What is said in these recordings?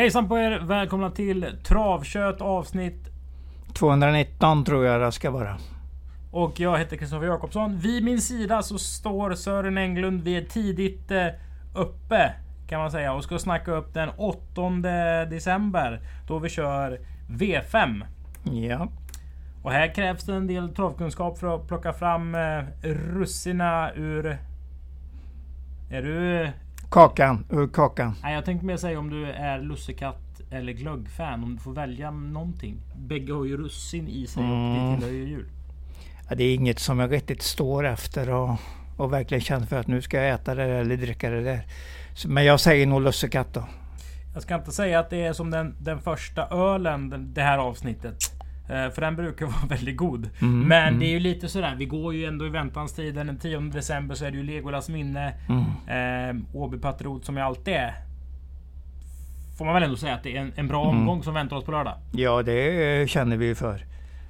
Hejsan på er! Välkomna till Travkött avsnitt 219 tror jag det ska vara. och jag heter Kristoffer Jakobsson. Vid min sida så står Sören Englund. Vi är tidigt eh, uppe kan man säga och ska snacka upp den 8 december då vi kör V5. Ja, Och här krävs det en del travkunskap för att plocka fram eh, russina ur... Är du... kakan ur kakan. Nej, jag tänkte mer säga om du är lussekatt eller glöggfan. Om du får välja någonting. Bägge har ju russin i sig och det Mm. tillhör ju jul. Ja, det är inget som jag riktigt står efter och, och verkligen känner för att nu ska jag äta det där eller dricka det där. Men jag säger nog lussekatt då. Jag ska inte säga att det är som den, den första ölen det här avsnittet. Eh, för den brukar vara väldigt god. Mm, Men mm. det är ju lite sådär. Vi går ju ändå i väntans tid. Den 10 december så är det ju Legolas minne. Mm. Eh, Åby Patriot som jag alltid är. Får man väl ändå säga att det är en, en bra Mm. omgång som väntar oss på lördag. Ja, det eh, känner vi ju för.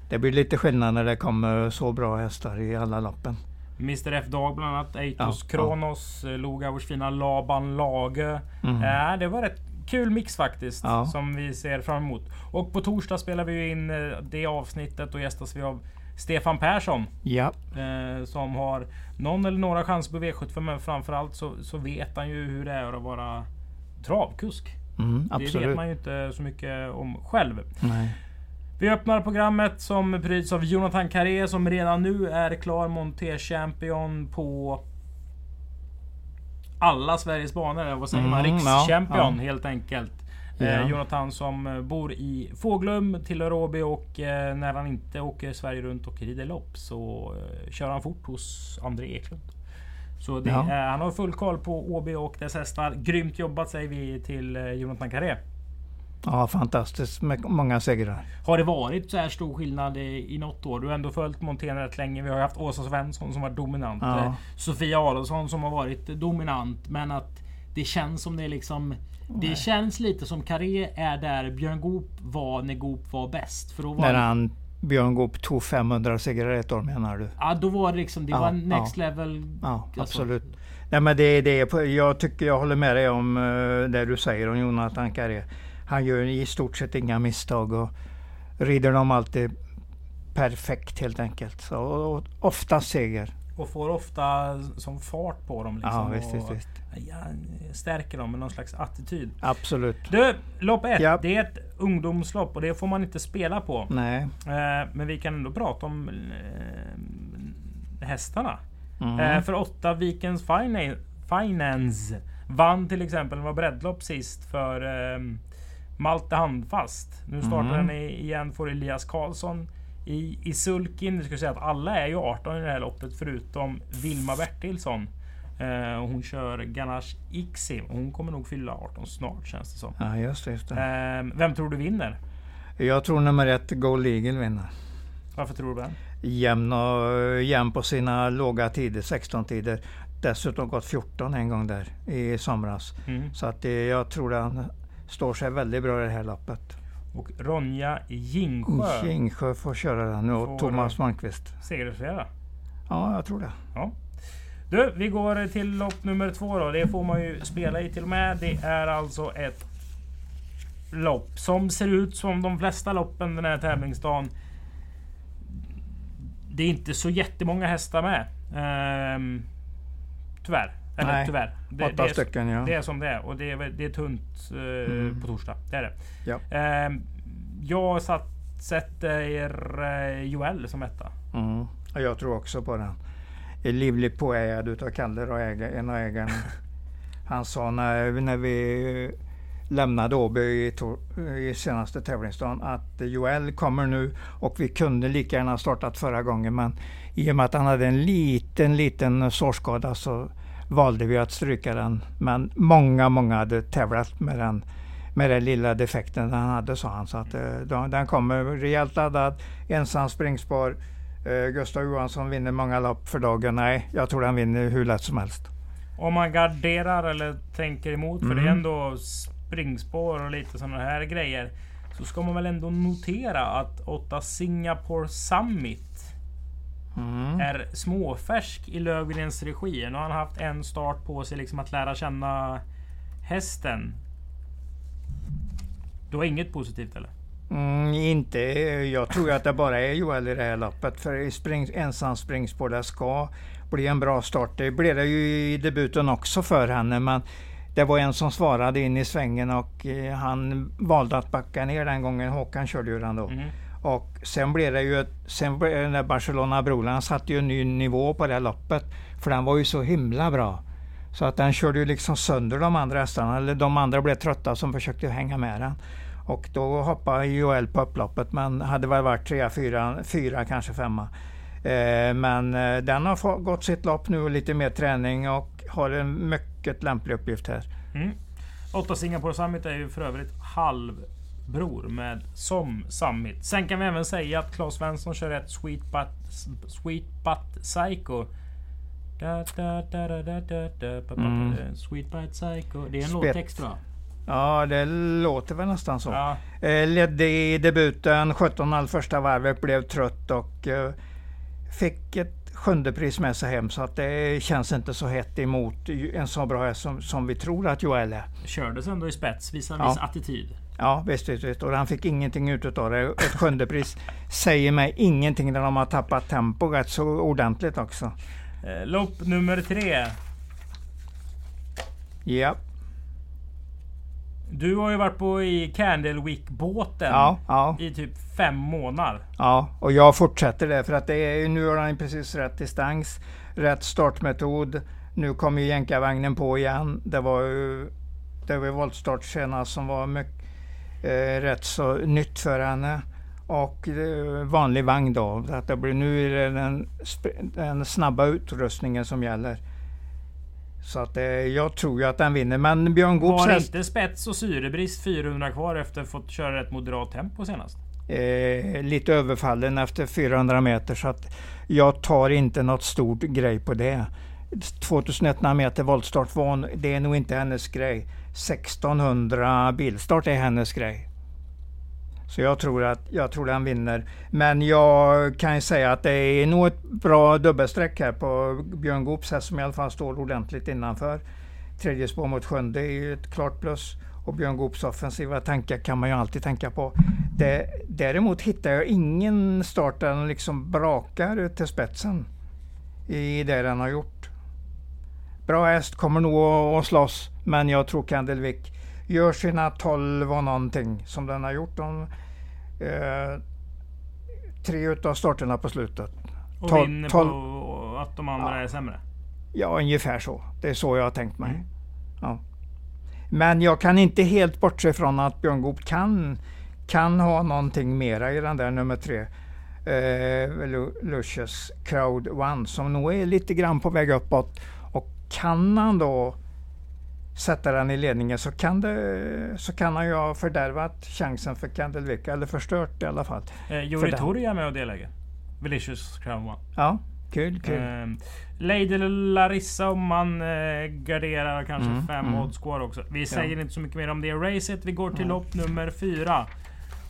Det blir lite skillnad när det kommer så bra hästar i alla loppen. Mr F Dag bland annat. Eitos Ja, Kronos. Ja. Logauers fina Laban Lage. Mm. Ja, det var rätt kul mix faktiskt. Ja. Som vi ser fram emot. Och på torsdag spelar vi in eh, det avsnittet och gästas vi av Stefan Persson. Ja, Eh, som har någon eller några chanser på V75 men framförallt så, så vet han ju hur det är att vara travkusk. mm, Det vet man ju inte så mycket om själv. Nej. Vi öppnar programmet som pryds av Jonathan Carré som redan nu är klar monté-champion på alla Sveriges banor. Vad säger man? Mm, ja, Rikschampion ja. helt enkelt. Eh, Jonathan som eh, bor i Fåglum, tillhör Åby och eh, när han inte åker Sverige runt och rider lopp så eh, kör han fort hos André Eklund. Så det Ja. han har full koll på Åby och dess hästar. Grymt jobbat säger vi till Jonathan Carré. Ja, fantastiskt med många segrar. Har det varit så här stor skillnad i, i något år? Du har ändå följt Montén rätt länge. Vi har haft Åsa Svensson som var dominant. Ja. Eh, Sofia Adolfsson som har varit dominant. Men att det känns som det är liksom... Det känns lite som Carré är där Björn Goop var när Goop var bäst. För då var, När han, Björn Goop tog 500 segrar ett år menar du? ja, då var det liksom... Det Ja, var next ja. level. Ja, Alltså- absolut. Nej, men det, det är jag tycker jag håller med dig om uh, det du säger om Jonathan Carré. Han gör i stort sett inga misstag och rider dem alltid perfekt helt enkelt. Så, och, och ofta seger. Och får ofta som fart på dem. Liksom, ja, visst, och, visst. Ja, stärker dem med någon slags attityd. Absolut. Du, lopp ett. Ja. Det är ett ungdomslopp och det får man inte spela på. Nej. Eh, men vi kan ändå prata om eh, hästarna. Mm. Eh, för åtta Vikens Fina- Finance vann till exempel, det var breddlopp sist för eh, Malte Handfast. Nu startar Mm. den igen för Elias Karlsson i, i sulkin. Jag ska säga att alla är ju 18 i det här loppet förutom Vilma Bertilsson. Eh, hon kör Ganache Ixi. Hon kommer nog fylla 18 snart känns det som. Ja, just det. Just det. Eh, vem tror du vinner? Jag tror nummer ett, Gold Eagle vinner. Varför tror du det? Jämn, och, jämn på sina låga tider, 16 tider. Dessutom gått 14 en gång där i somras. Mm. Så att det, jag tror att han står sig väldigt bra i det här loppet. Och Ronja Jingsjö. Kingsjö får köra den Får- och Thomas Malmqvist. Segerfredag. Ja, jag tror det. Du, vi går till lopp nummer två då. Det får man ju spela i till och med. Det är alltså ett lopp som ser ut som de flesta loppen den här tävlingsdagen. Det är inte så jättemånga hästar med. Ehm, tyvärr. Eller Nej, tyvärr. Det, Åtta det, är, stycken ja. det är som det är. Och det är, det är tunt eh, Mm. på torsdag. Det är det. Ja. Ehm, jag satt, sätter eh, Joel som etta. Mm. Jag tror också på den. Är livligt påhejad utav Kalle och äga, en av ägarna. Han sa när, när vi lämnade Åby i, i senaste tävlingsdagen att Joel kommer nu och vi kunde lika gärna startat förra gången men i och med att han hade en liten, liten sårskada så valde vi att stryka den. Men många, många hade tävlat med den med den lilla defekten han hade sa han. Så att, eh, den kommer rejält laddad, ensam springspår. Eh, Gustav Johansson vinner många lopp för dagen. Nej, jag tror han vinner hur lätt som helst. Om man garderar eller tänker emot, för det är Mm. ändå springspår och lite sådana här grejer. Så ska man väl ändå notera att 8 Singapore Summit Mm. är småfärsk i Lövgrens regi. Nu har han haft en start på sig liksom att lära känna hästen. Du har inget positivt eller? Mm, inte, jag tror att det bara är Joel i det här loppet. För spring, ensam springspår det ska bli en bra start. Det blev det ju i debuten också för henne. Men det var en som svarade in i svängen och eh, han valde att backa ner den gången. Håkan körde ju den då. Mm. Och sen blev det ju, sen blev det Barcelona Broland satte ju en ny nivå på det loppet. För den var ju så himla bra. Så att den körde ju liksom sönder de andra hästarna. Eller de andra blev trötta som försökte hänga med den. Och då hoppade Joel på upploppet men hade väl varit trea, fyra, fyra kanske femma. Eh, men eh, den har fått, gått sitt lopp nu och lite mer träning och har en mycket lämplig uppgift här. Mm. Åtta Singapore Summit är ju för övrigt halv halvbror med som Summit. Sen kan vi även säga att Claes Svensson kör ett Sweet But, Sweet But Psycho. Da, da, da, Mm. Sweet But Psycho. Det är en Spett. låttext jag. Ja, det låter väl nästan så. Ja. Eh, ledde i debuten 17,5 första varvet, blev trött och eh, fick ett sjunde pris med sig hem. Så att det känns inte så hett emot en så bra häst som, som vi tror att Joel är. Kördes ändå i spets, visar Ja. viss attityd. Ja, visst, visst, visst. Och han fick ingenting ut av det. Ett sjunde pris säger mig ingenting när de har tappat tempo rätt så ordentligt också. Eh, lopp nummer tre. Ja, Du har ju varit på i Candle Week-båten ja, ja, i typ fem månader. ja. Och jag fortsätter det för att det är, nu har han precis rätt distans, rätt startmetod. Nu kommer ju jänkarvagnen på igen. Det var ju det var voltstart senast som var mycket, rätt så nytt för henne. Och eh, vanlig vagn då. Att det blir, nu är det den, den snabba utrustningen som gäller. Så att eh, jag tror ju att den vinner. Men Björn Goops Var det inte spets och syrebrist 400 kvar efter fått köra ett moderat tempo senast? eh, lite överfallen efter 400 meter. Så att jag tar inte något stort grej på det. 2100 meter voltstart var hon, det är nog inte hennes grej. 1600 bilstart är hennes grej. Så jag tror att jag tror han vinner. Men jag kan ju säga att det är nog ett bra dubbelsträck här på Björn Goops häst som i alla fall står ordentligt innanför. Tredje spår mot sjunde är ju ett klart plus. Och Björn Goops offensiva tankar kan man ju alltid tänka på. Det, däremot hittar jag ingen start där den liksom brakar ut till spetsen i det den har gjort. Bra häst, kommer nog att slåss, men jag tror Candelvik gör sina 12 och någonting som den har gjort. De, eh, tre utav starterna på slutet. Och Tol- vinner tol- på att de andra Ja. är sämre? Ja, ungefär så. Det är så jag har tänkt mig. Mm. Ja. Men jag kan inte helt bortse från att Björn Goop kan, kan ha någonting mera i den där nummer tre. Eh, Lu- Lucius Crowd One som nog är lite grann på väg uppåt. Kan han då sätta den i ledningen så kan, det, så kan han ju ha fördärvat chansen för Candelvik, eller förstört i alla fall. Eh, Juri. Torja med och delägger. Velicious Crown One. Ja, kul, kul. Eh, Lady Larissa om man eh, garderar kanske Mm, fem mm. odds kvar också. Vi säger inte så mycket mer om det racet. Vi går till Nej. lopp nummer fyra.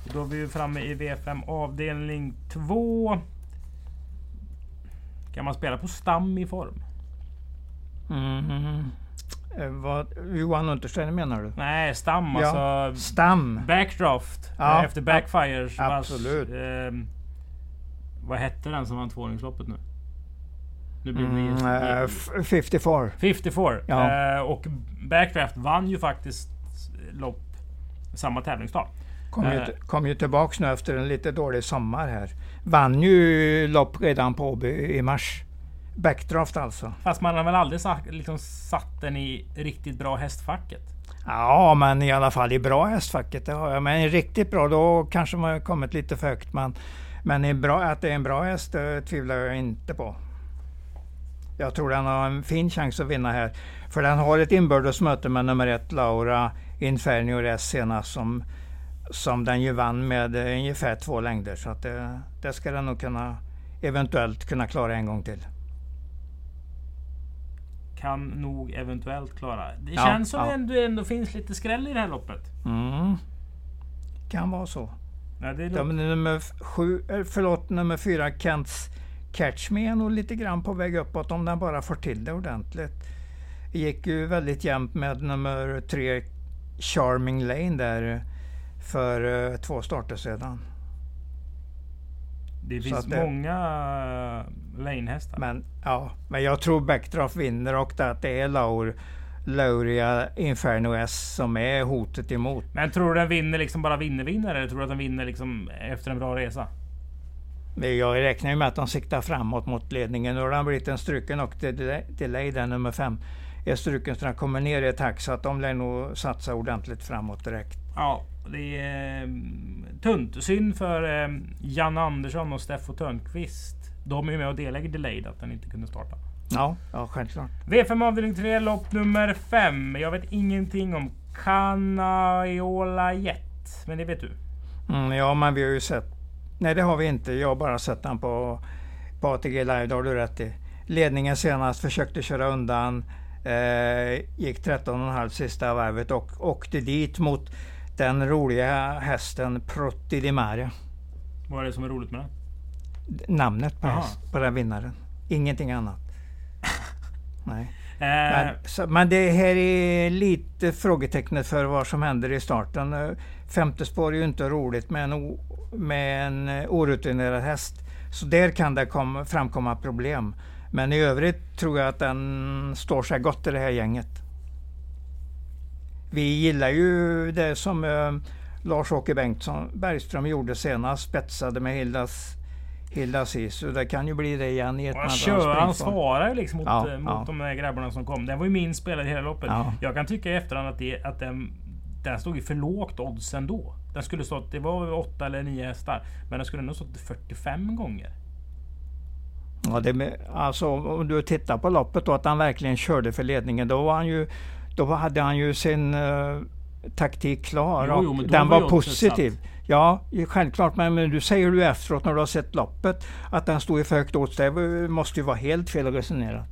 Och Då är vi ju framme i V5 avdelning 2. Kan man spela på stam i form? Mm. Eh, vad, Johan Untersteiner menar du? Nej, stam Ja. alltså. Stam. Backdraft. Ja, eh, efter Backfires. vars, absolut. ehm, vad hette den som vann tvååringsloppet nu? Nu blir det Mm, eh, f- 54. 54. Ja. Eh, och Backdraft vann ju faktiskt lopp samma tävlingsdag. Kom, ju, Eh. kom ju tillbaks nu efter en lite dålig sommar här. Vann ju lopp redan på Åby i mars. Backdraft alltså. Fast man har väl aldrig sagt, liksom, satt den i riktigt bra hästfacket? Ja, men i alla fall i bra hästfacket. Det har jag. Men riktigt bra, då kanske man har kommit lite för högt. Men, men bra, att det är en bra häst det tvivlar jag inte på. Jag tror den har en fin chans att vinna här. För den har ett inbördes möte med nummer ett, Laura Infernio Res senast, som, som den ju vann med ungefär två längder. Så att det, det ska den nog kunna eventuellt kunna klara en gång till. Kan nog eventuellt klara. Det Ja, känns som ja. att det ändå finns lite skräll i det här loppet. Mm. Kan vara så. Ja, det är men nummer, sju, eh, förlåt, nummer fyra, Kents Catch Me är nog lite grann på väg uppåt om den bara får till det ordentligt. Det gick ju väldigt jämnt med nummer tre, Charming Lane där. för eh, två starter sedan. Det finns det- många uh, lanehästar. Men, ja, men jag tror Backdraft vinner och att det är Laur, Lauria Inferno S som är hotet emot. Men tror du den vinner liksom bara vinner vinner eller tror du att den vinner liksom efter en bra resa? Jag räknar ju med att de siktar framåt mot ledningen. Nu har den blivit en struken och delay den nummer fem är struken så den kommer ner i ett hack så att de lär nog satsa ordentligt framåt direkt. Ja, det är um, tunt. Synd för um, Jan Andersson och Steffo Törnqvist. De är ju med och delägger delayed att den inte kunde starta. Ja, ja självklart. V5 avdelning 3, lopp nummer 5. Jag vet ingenting om Canaiola Jet. Men det vet du? Mm, ja, men vi har ju sett... Nej, det har vi inte. Jag har bara sett den på, på ATG Live, det har du rätt i. Ledningen senast försökte köra undan. Eh, gick 13,5 sista varvet och åkte dit mot den roliga hästen Protti di Maria. Vad är det som är roligt med den? Namnet på, häst, på den vinnaren. Ingenting annat. Nej. Eh, Men, så, men det här är lite frågetecknet för vad som händer i starten. Femte spår är ju inte roligt med en, o, med en eh, orutinerad häst. Så där kan det kom, framkomma problem. Men i övrigt tror jag att den står sig gott i det här gänget. Vi gillar ju det som eh, Lars-Åke Bengtsson Bergström gjorde senast, spetsade med Hildas, Hildas Isu. Det kan ju bli det igen i ett Köran springform. svarar ju liksom mot, Ja, eh, mot ja. de där grabbarna som kom. Den var ju min spelare i hela loppet. Ja. Jag kan tycka i efterhand att, det, att den, den stod ju för lågt odds ändå. Den skulle stått, det var åtta eller nio hästar. Men den skulle nog stått 45 gånger. Ja, det, alltså, om du tittar på loppet då, att han verkligen körde för ledningen. Då, var han ju, då hade han ju sin eh, taktik klar Jo, och jo, då den var var, positiv. Ja, självklart. Men, men du säger du efteråt när du har sett loppet att den stod i för högt odds. Det måste ju vara helt fel resonerat.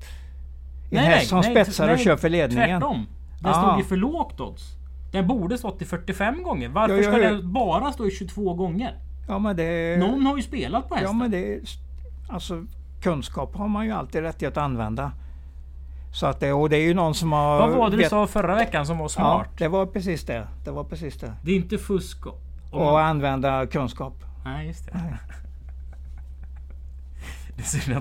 En häst som spetsar och nej, kör för ledningen. Tvärtom. Den Ah. stod ju för lågt odds. Den borde stått i 45 gånger. Varför Ja, ja, ska ja. den bara stå i 22 gånger? Ja, men det, Någon har ju spelat på ja, hästen. men det, alltså, kunskap har man ju alltid rätt att använda. Så att det, och det är ju någon som har... Vad var det du vet- sa förra veckan som var Ja, smart? det var precis det. Det var precis det. Det är inte fusk och... Och använda kunskap. Nej, just det.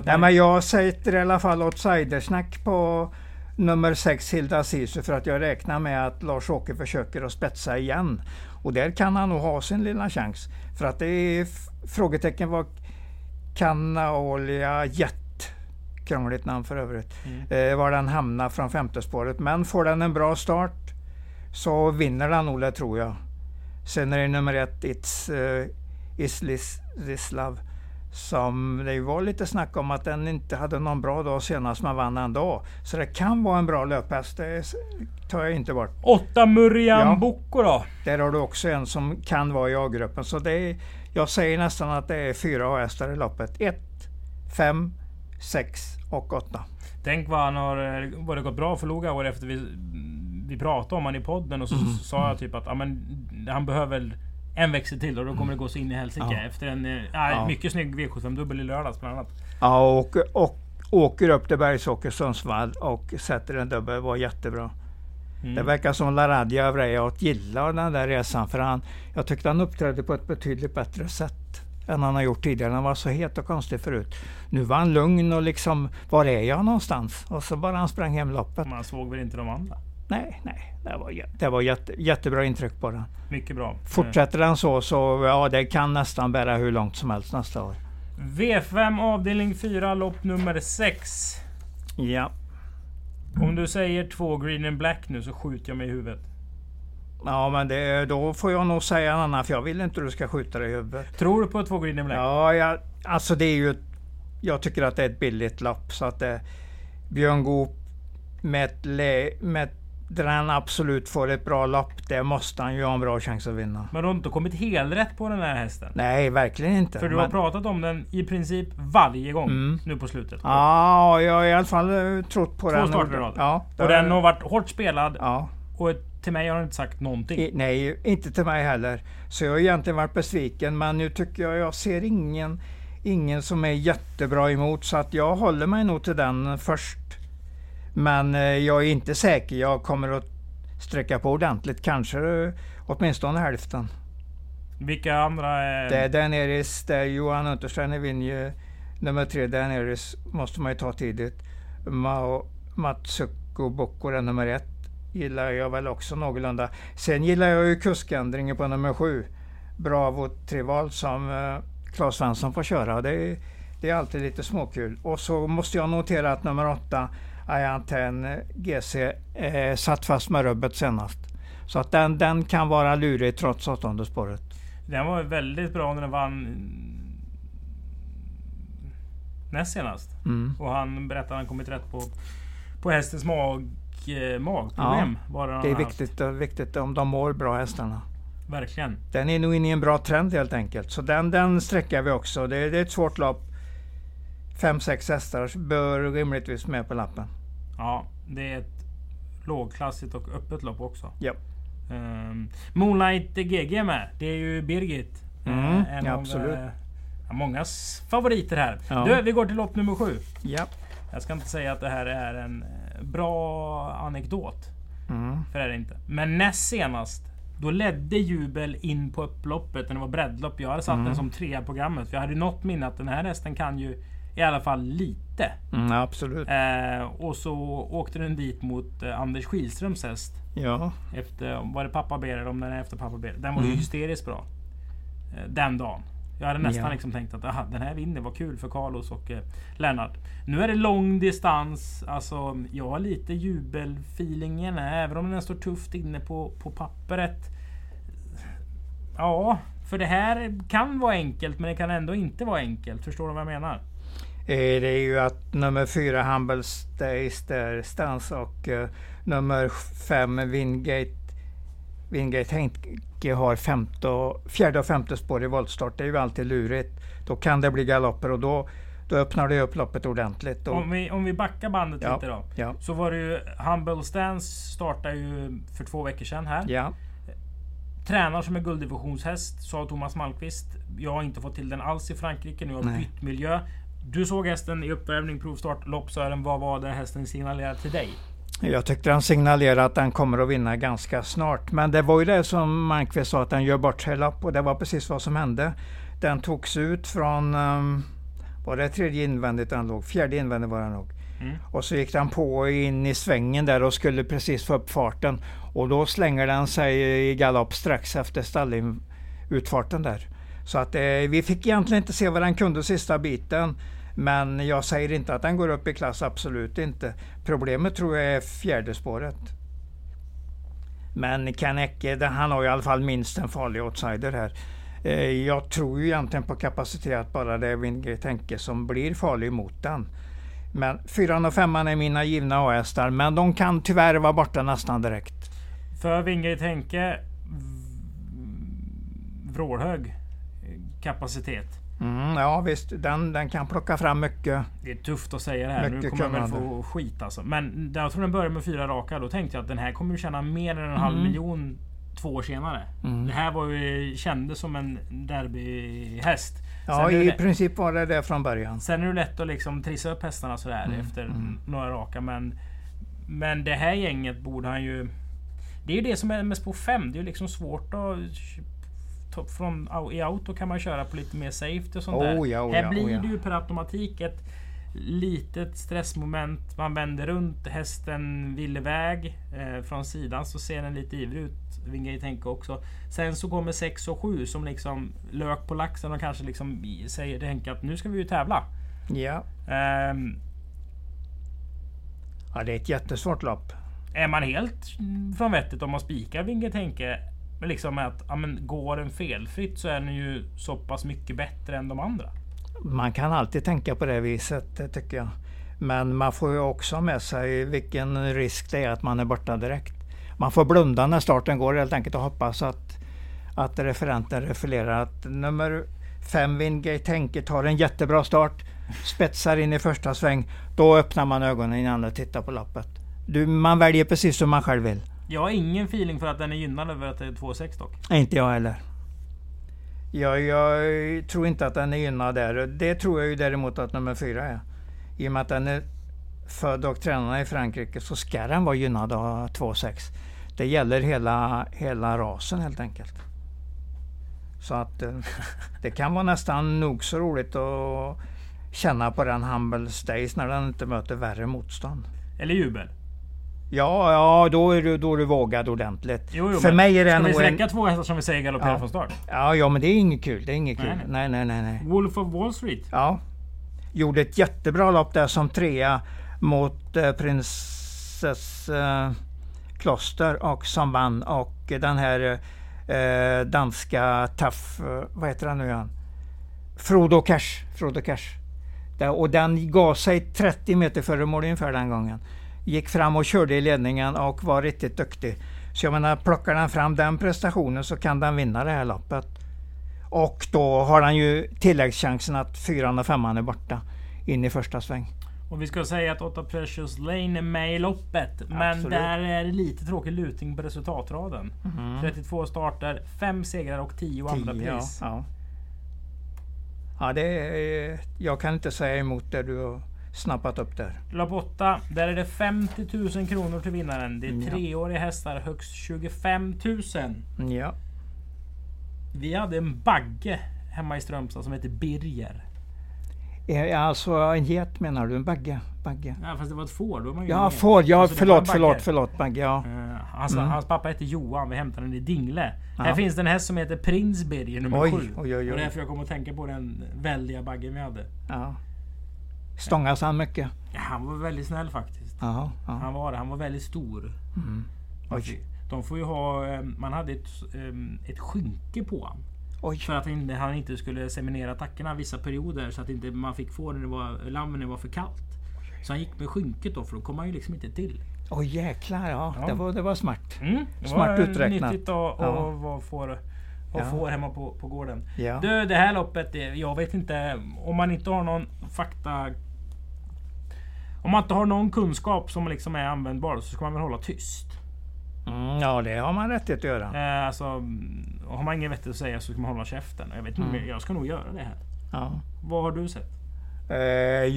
Nej, men jag sätter i alla fall outsidersnack på nummer 6 Hilda Sisu för att jag räknar med att Lars-Åke försöker att spetsa igen. Och där kan han nog ha sin lilla chans. För att det är frågetecken vad Canaolia Jet, krångligt namn för övrigt, Mm. eh, var den hamnar från femte spåret. Men får den en bra start så vinner den nog, tror jag. Sen är det nummer ett, It's uh, Islis Rislav. Som det var lite snack om att den inte hade någon bra dag senast men vann ändå. Så det kan vara en bra löphäst, det tar jag inte bort. Åtta Muriam Ja. Bocco då? Där har du också en som kan vara i A-gruppen. Så det är, jag säger nästan att det är fyra A-hästar i loppet. 1, 5, 6 och 8. Tänk vad han har... eh, Vad det gått bra för Loga år efter vi, vi pratade om han i podden och så Mm. sa jag typ att ja, men, han behöver en växel till och då kommer det gå så in i helsike. Ja. Efter en eh, ja, mycket snygg V75 dubbel i lördags bland annat. Ja, och, och åker upp till Bergsåker Sundsvall och sätter en dubbel. Det var jättebra. Mm. Det verkar som Laradja Avrejot gillar den där resan för han, jag tyckte han uppträdde på ett betydligt bättre sätt än han har gjort tidigare. Han var så het och konstig förut. Nu var han lugn och liksom, var är jag någonstans? Och så bara han sprang hem loppet. Man såg väl inte de andra. Nej, nej, det var, det var jätte, jättebra intryck på den. Mycket bra. Fortsätter den så, så ja, det kan nästan bära hur långt som helst nästa år. Eh, V5 avdelning 4 lopp nummer 6. Ja, Om du säger två green and black nu så skjuter jag mig i huvudet. Ja men det, då får jag nog säga en annan, för jag vill inte att du ska skjuta dig i huvudet. Tror du på två green and black? Ja, jag, alltså det är ju... ett- Jag tycker att det är ett billigt lopp så att det... Björn Goop med ett, lä, med ett där han absolut får ett bra lopp, det måste han ju ha en bra chans att vinna. Men du har inte kommit helrätt på den här hästen? Nej, verkligen inte. För du har Men- pratat om den i princip varje gång Mm. nu på slutet. Ja, jag har i alla fall eh, trott på Två den. starter i rad. Ja, Och den har varit hårt spelad Ja, och till mig har den inte sagt någonting. i, nej, inte till mig heller. Så jag har egentligen varit besviken, men nu tycker jag jag ser ingen, ingen som är jättebra emot, så att jag håller mig nog till den först. Men eh, jag är inte säker. Jag kommer att sträcka på ordentligt, kanske eh, åtminstone hälften. Vilka andra? Är... Det är Daenerys, det är Johan Untersteiner vinner. Nummer tre, Daenerys, måste man ju ta tidigt. Mao Matsuko Boko är nummer ett. Gillar jag väl också någorlunda. Sen gillar jag ju kuskändringen på nummer sju. Bravo Trival som eh, Claes Svensson får köra. Det är, det är alltid lite småkul. Och så måste jag notera att nummer åtta, Ayan 10 GC, eh, satt fast med rubbet senast. Så att den, den kan vara lurig trots åttonde spåret. Den var väldigt bra när den vann näst senast. Mm. Och han berättade att han kommit rätt på, på hästens mag, eh, magproblem. Ja, det är viktigt, viktigt om de mår bra hästarna. Verkligen. Den är nog inne i en bra trend helt enkelt. Så den, den sträcker vi också. Det, det är ett svårt lopp. Fem, sex hästar bör rimligtvis med på lappen. Ja, det är ett lågklassigt och öppet lopp också. Ja. Um, Moonlight GG med. Det är ju Birgit. Mm, uh, en ja, av absolut. Uh, mångas favoriter här. Ja. Du, vi går till lopp nummer sju. Ja. Jag ska inte säga att det här är en eh, bra anekdot. Mm. För det är det inte. Men näst senast då ledde Jubel in på upploppet när det var breddlopp. Jag hade satt mm. den som trea programmet. För jag hade något minne att den här hästen kan ju i alla fall lite. Mm, absolut. Eh, och så åkte den dit mot eh, Anders Skilströms häst. Ja. Efter, var det pappa ber om den är efter pappa ber. Den var mm. ju hysteriskt bra. Eh, den dagen. Jag hade nästan ja. liksom tänkt att aha, den här vinner, vad kul för Carlos och eh, Lennart. Nu är det lång distans. Alltså, jag har lite jubelfeelingen, även om den står tufft inne på, på pappret. Ja, för det här kan vara enkelt, men det kan ändå inte vara enkelt. Förstår du vad jag menar? Eh, det är ju att nummer fyra Humble Stays där stans och uh, nummer fem Wingate Wingate Henke har femte, fjärde och femte spår i voltstart. Det är ju alltid lurigt. Då kan det bli galopper och då, då öppnar det upp loppet ordentligt. Och, om, vi, om vi backar bandet ja, lite då. Ja. Så var det ju Humble Stance startade ju för två veckor sedan här. Ja. Tränar som en gulddivisionshäst, sa Thomas Malmqvist. Jag har inte fått till den alls i Frankrike. Nu har jag bytt miljö. Du såg hästen i uppvärmning, provstart, loppsören. Vad var det hästen signalerade till dig? Jag tyckte han signalerade att den kommer att vinna ganska snart. Men det var ju det som Malmqvist sa, att den gör bort sig lopp. Och det var precis vad som hände. Den togs ut från, um, var det tredje invändigt den låg? Fjärde invändigt var den nog. Mm. Och så gick den på in i svängen där och skulle precis få upp farten. Och då slänger den sig i galopp strax efter stallutfarten där. Så att eh, vi fick egentligen inte se vad den kunde sista biten. Men jag säger inte att den går upp i klass, absolut inte. Problemet tror jag är fjärde spåret. Men Kanecke, han har i alla fall minst en farlig outsider här. Eh, jag tror ju egentligen på kapacitet bara det är Wingate Henke som blir farlig mot den. Men fyran och femman är mina givna A-hästar, men de kan tyvärr vara borta nästan direkt. För Wingate Henke vrålhög kapacitet. Mm, ja visst, den, den kan plocka fram mycket. Det är tufft att säga det här. Nu kommer jag väl få skit alltså. Men jag tror den började med fyra raka. Då tänkte jag att den här kommer tjäna mer än en mm. halv miljon två år senare. Mm. Det här var ju, kändes som en derbyhäst. Ja, i princip var det det från början. Sen är det lätt att liksom trissa upp hästarna sådär mm. efter mm. några raka. Men, men det här gänget borde han ju... Det är ju det som är med spår 5. Det är ju liksom svårt att från, i auto kan man köra på lite mer safety och sånt oh, där. Ja, oh, Här ja, blir oh, ja. det ju per automatik ett litet stressmoment. Man vänder runt, hästen vill iväg. Eh, från sidan så ser den lite ivrig ut. Wingate tänka också. Sen så kommer 6 och 7 som liksom lök på laxen och kanske liksom säger till Henke att nu ska vi ju tävla. Ja. Um, ja, det är ett jättesvårt lopp. Är man helt från vettet om man spikar Wingate Henke men liksom att ja, men går den felfritt så är den ju så pass mycket bättre än de andra. Man kan alltid tänka på det viset tycker jag. Men man får ju också med sig vilken risk det är att man är borta direkt. Man får blunda när starten går helt enkelt och hoppas att, att referenten refererar att nummer fem Wingate Henke tar en jättebra start, spetsar in i första sväng. Då öppnar man ögonen innan och tittar på loppet. Du, man väljer precis som man själv vill. Jag har ingen feeling för att den är gynnad över att det är 2,6 dock. Inte jag heller. Jag, jag, tror inte att den är gynnad där. Det tror jag ju däremot att nummer fyra är. I och med att den är född och tränad i Frankrike så ska den vara gynnad av 2,6. Det gäller hela, hela rasen helt enkelt. Så att eh, det kan vara nästan nog så roligt att känna på den Humble Stays när den inte möter värre motstånd. Eller jubel. Ja, ja då, är du, då är du vågad ordentligt. Jo, jo, För mig är det Ska vi en... släcka två hästar som vi säger galopperar Ja. från start? Ja, ja, men det är inget kul. Det är inget kul. Nej, Nej, nej, nej. Wolf of Wall Street. Ja. Gjorde ett jättebra lopp där som trea mot eh, Princess eh, Kloster och som vann. Och den här eh, danska Taff, eh, vad heter han nu igen? Frodo Cash. Frodo Cash. Där, och den gav sig 30 meter före mål ungefär den gången. Gick fram och körde i ledningen och var riktigt duktig. Så jag menar, plockar den fram den prestationen så kan den vinna det här loppet. Och då har han ju tilläggschansen att fyran och femman är borta in i första sväng. Och vi ska säga att 8 Precious Lane är med i loppet. Men Absolut. där är det lite tråkig lutning på resultatraden. 32 starter, 5 segrar och 10 andra Tio, ja, pris. ja. ja, det är, jag kan inte säga emot det du har snappat upp där. Lopp 8, där är det 50 000 kronor till vinnaren. Det är Ja. treåriga hästar, högst 25 000. Ja, Vi hade en bagge hemma i Strömstad som heter Birger. Är- alltså en get menar du? En bagge? bagge. Ja, fast det var ett får. Då man Ja, med. får. Ja, Alltså, förlåt, förlåt, förlåt. Bagge, ja. Eh, hans, Mm. hans pappa heter Johan. Vi hämtade den i Dingle. Ja. Här finns det en häst som heter Prins Birger nummer Oj, 7. oj, oj, Och oj. därför jag kom att tänka på den väldiga baggen vi hade. ja. Stångas han mycket? Ja, han var väldigt snäll faktiskt. Jaha, ja. Han var. Han var väldigt stor. Mm. Oj. De får ju ha... eh, Man hade ett, eh, ett skynke på honom. Oj. För att han inte skulle seminera attackerna vissa perioder. Så att inte man fick få när det var, lammen när det var för kallt. Så han gick med skynket då för då kom han ju liksom inte till. Oj jäklar, ja. Ja. Det, var, det var smart. Mm, det Smart var uträknat. nyttigt att Ja. vara får, Ja. får hemma på, på gården. Ja. Du, det här loppet, det- jag vet inte om man inte har någon fakta... Om man inte har någon kunskap som liksom är användbar så ska man väl hålla tyst. Mm, ja, det har man rättighet att göra. Eh, alltså, mm, har man inget vettigt att säga så ska man hålla käften. Jag, vet Mm. jag ska nog göra det här. Ja. Vad har du sett? Eh,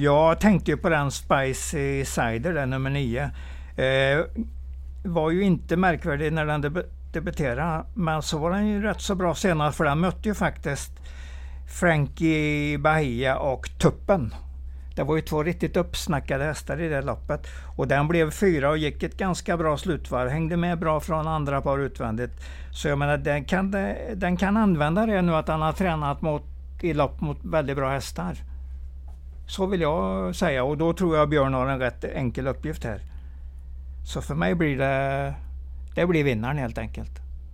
jag tänkte ju på den Spicy Cider, den nummer 9. Eh, var ju inte märkvärdig när den deb- debuterade, men så var den ju rätt så bra senare för den mötte ju faktiskt Frankie Bahia och Tuppen. Det var ju två riktigt uppsnackade hästar i det loppet. Och den blev fyra och gick ett ganska bra slutvarv. Hängde med bra från andra par utvändigt. Så jag menar, den kan, den kan använda det nu att han har tränat mot, i lopp mot väldigt bra hästar. Så vill jag säga och då tror jag Björn har en rätt enkel uppgift här. Så för mig blir det, det blir vinnaren helt enkelt.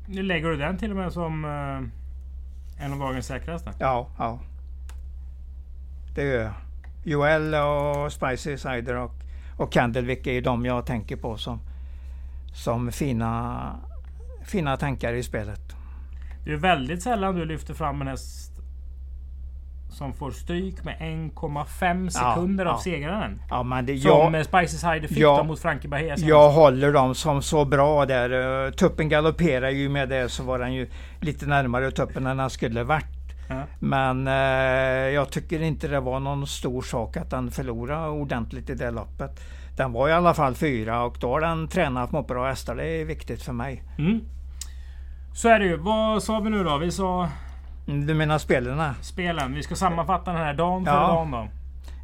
Nu lägger du den till och med som eh, en av dagens säkraste. Ja, ja. Det gör jag. Joel och Spicy Cider och, och Candlewick är ju de jag tänker på som, som fina, fina tankar i spelet. Det är väldigt sällan du lyfter fram en häst som får stryk med 1,5 sekunder Ja, av ja. segraren. Ja, men det, Som jag, eh, Spicy Cider fick Ja. då mot Frankie Bahia senast. jag håller dem som så bra där. Eh, Tuppen galopperar ju med det så var den ju lite närmare tuppen än den skulle varit. Ja. Men eh, jag tycker inte det var någon stor sak att den förlorade ordentligt i det loppet. Den var i alla fall fyra och då har den tränat mot bra hästar. Det är viktigt för mig. Mm. Så är det ju. Vad sa vi nu då? Vi sa Du menar spelarna? spelen. Vi ska sammanfatta den här dagen för Ja. dagen då.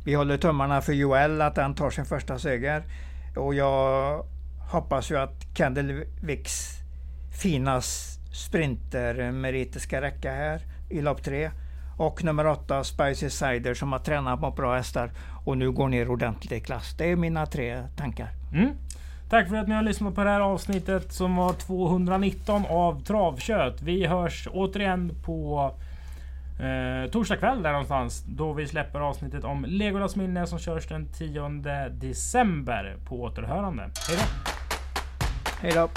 Vi håller tummarna för Joel att han tar sin första seger. Och jag hoppas ju att Kendall Wicks fina sprintermeriter ska räcka här i lopp tre. Och nummer åtta Spicy Cider som har tränat på bra hästar och nu går ner ordentligt i klass. Det är mina tre tankar. Mm. Tack för att ni har lyssnat på det här avsnittet som var 219 av Travkött. Vi hörs återigen på eh, torsdag kväll där någonstans. Då vi släpper avsnittet om Legolas minne som körs den 10 december på återhörande. Hej då! Hej då!